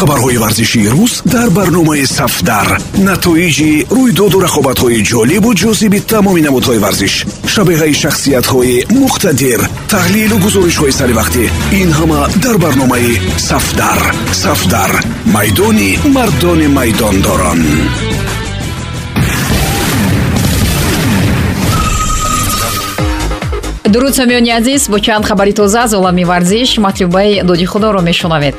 хабарҳои варзишии рӯз дар барномаи сафдар. Натоиҷи рӯйдоду рақобатҳои ҷолибу ҷозиби тамоми намудҳои варзиш шабеҳаи шахсиятҳои муқтадир таҳлилу гузоришҳои саривақтӣ ин ҳама дар барномаи сафдар. Сафдар майдони мардони майдондорон. Дуруд самиёни азиз бо чанд хабари тоза аз олами варзиш матлубаи доди худоро мешунавед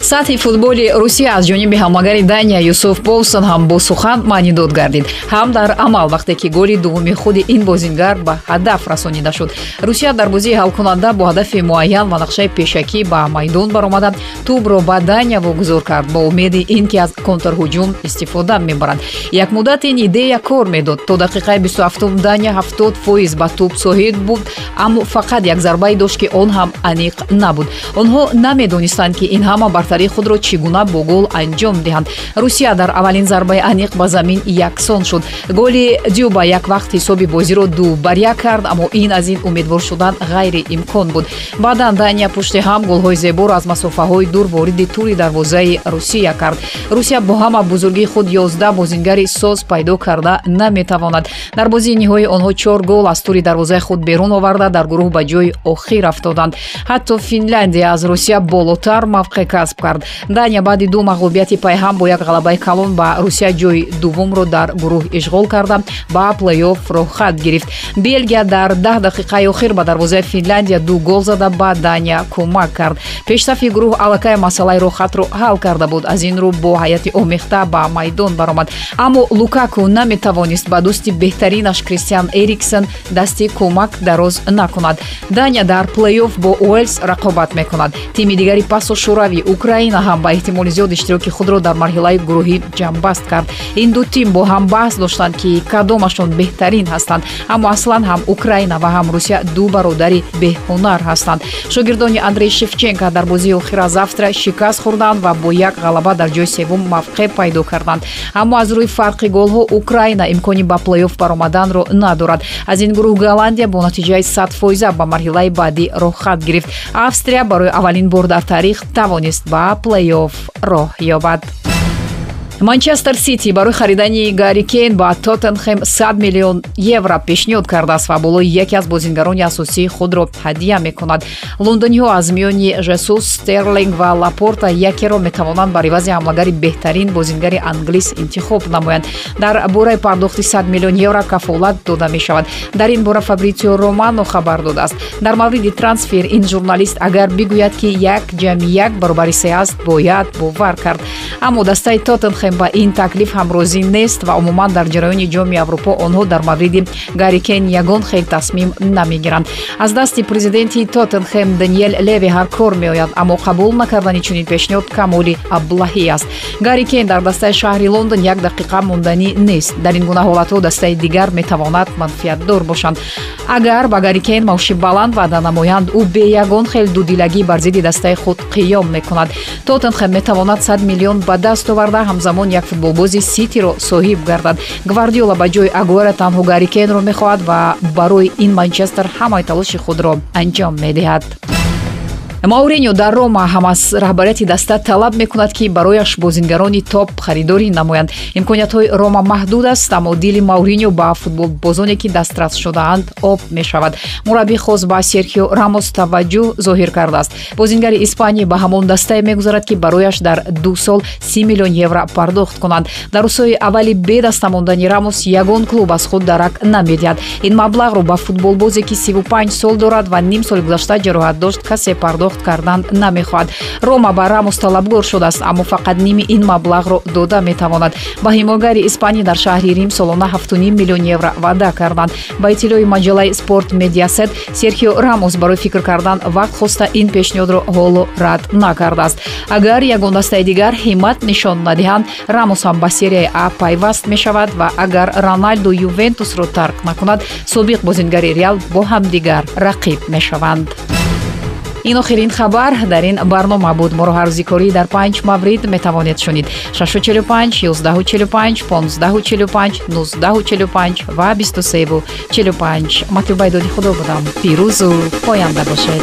сатҳи футболи русия аз ҷониби ҳамлагари дания юсуф полсон ҳам бо сухан маънӣ дод гардид. Ҳам дар амал вақте ки голи дуввуми худи ин бозингар ба ҳадаф расонида шуд. Русия дар бозии ҳалкунанда бо ҳадафи муайян ва нақшаи пешакӣ ба майдон баромада тӯбро ба дания вогузор кард бо умеди ин ки аз контрҳуҷум истифода мебаранд. Як муддат ин идея кор медод. То дақиқаи бисту ҳафтум дания ҳафтод фоиз ба тӯб соҳид буд аммо фақат як зарбае дошт ки он ҳам аниқ набуд. Онҳо намедонистанд ки ин ҳама бартари бартари худро чӣ гуна бо гол анҷом диҳанд. Русия дар аввалин зарбаи аниқ ба замин яксон шуд. Голи дюба як вақт ҳисоби бозиро ду бар як кард аммо ин аз ин умедвор шудан ғайриимкон буд. Баъдан дания пушти ҳам голҳои зеборо аз масофаҳои дур вориди тӯри дарвозаи русия кард. Русия бо ҳама бузургии худ ёздаҳ бозингари соз пайдо карда наметавонад. Дар бозии ниҳоӣ онҳо чор гол аз тӯри дарвозаи худ берун оварда дар гурӯҳ ба ҷои охир афтоданд. Ҳатто финляндия аз русия болотар мавқеъ касб кард. Кард дания баъди ду мағлубияти пайҳам бо як ғалабаи калон ба русия ҷои дуввумро дар гурӯҳ ишғол карда ба плейоф роҳхат гирифт. Бельгия дар даҳ дақиқаи охир ба дарвозаи финляндия ду гол зада ба дания кӯмак кард. Пешсафи гурӯҳ аллакай масъалаи роҳхатро ҳал карда буд. Аз ин рӯ бо ҳайати омехта ба майдон баромад. Аммо лукаку наметавонист ба дӯсти беҳтаринаш кристиан эриксон дасти кӯмак дароз накунад. Дания дар плейоф бо уэльс рақобат мекунад. Тими дигари пасу шӯравӣ украина ҳам ба эҳтимоли зиёд иштироки худро дар марҳилаи гурӯҳӣ ҷамъбаст кард. Ин ду тим бо ҳам баҳс доштанд ки кадомашон беҳтарин ҳастанд. Аммо аслан ҳам украина ва ҳам русия ду бародари беҳунар ҳастанд. Шогирдони андрей шевченко дар бозии охир аз австрия шикаст хӯрданд ва бо як ғалаба дар ҷои севум мавқеъ пайдо карданд. Аммо аз рӯи фарқи голҳо украина имкони ба плейоф баромаданро надорад. Аз ин гурӯҳ голландия бо натиҷаи садфоиза ба марҳилаи баъдӣ роҳхат гирифт. Австрия барои аввалин бор дар таърих тавонист ба плей-офф роҳ ёбад манчестер сити барои харидани гари кейн ба тоттенхем 100 миллион евро пешниҳод кардааст ва болои яке аз бозингарони асосии худро ҳадия мекунад. Лондониҳо аз миёни жесус стерлинг ва лапорта якеро метавонанд бар ивази ҳамлагари беҳтарин бозингари англис интихоб намоянд. Дар бораи пардохти 100 миллион евро кафолат дода мешавад. Дар ин бора фабритсио романо хабар додааст дар мавриди трансфер ин журналист агар бигӯяд ки як ҷамъи як баробари се аст бояд бовар кард. Аммо дастаи тоттенхем ба ин таклиф ҳам розӣ нест ва умуман дар ҷараёни ҷоми аврупо онҳо дар мавриди гарикен ягон хел тасмим намегиранд. Аз дасти президенти тоттенхем даниел леви ҳар кор меояд аммо қабул накардани чунин пешниҳод камоли аблаҳӣ аст. Гарикен дар дастаи шаҳри лондон як дақиқа монданӣ нест. Дар ин гуна ҳолатҳо дастаи дигар метавонад манфиатдор бошанд. Агар ба гарикен маоши баланд ваъда намоянд ӯ бе ягон хел дудилагӣ бар зидди дастаи худ қиём мекунад. Тоттенхем метавонад 100 миллион ба даст оварда ҳамзамон замон як футболбози ситиро соҳиб гардад. Гвардиола ба ҷои агуэро танҳо гарикенро мехоҳад ва барои ин манчестер ҳамаи талоши худро анҷом медиҳад мауриньо дар рома ҳам аз раҳбарияти даста талаб мекунад ки барояш бозингарони топ харидорӣ намоянд. Имкониятҳои рома маҳдуд аст аммо дили мауриньо ба футболбозоне ки дастрас шудаанд об мешавад. Мураббӣ хос ба серхио рамос таваҷҷӯҳ зоҳир кардааст. Бозингари испанӣ ба ҳамон дастае мегузарад ки барояш дар ду сол си миллион евро пардохт кунанд. Дар рӯзҳои аввали бе даста мондани рамос ягон клуб аз худ дарак намедиҳад. Ин маблағро ба футболбозе ки сиву панҷ сол дорад ва ним соли гузашта ҷароҳат дошт касе пардохт пардохт кардан намехоҳад. Рома ба рамос талабгор шудааст аммо фақат ними ин маблағро дода метавонад. Ба ҳимоягари испанӣ дар шаҳри рим солона 7 миллион евро ваъда карданд. Ба иттилои маҷалаи спорт медиасет серхио рамос барои фикр кардан вақт хоста ин пешниҳодро ҳоло рад накардааст. Агар ягон дастаи дигар ҳиммат нишон надиҳанд рамос ҳам ба серияи а пайваст мешавад ва агар роналду ювентусро тарк накунад собиқ бозингари реал бо ҳамдигар рақиб мешаванд ин охирин хабар дар ин барнома буд. Моро ҳаррӯзи корӣ дар панҷ маврид метавонед шунид. 645 145 1545 1945 ва 2345 матлубаи доди худо будам. Пирӯзу поянда бошед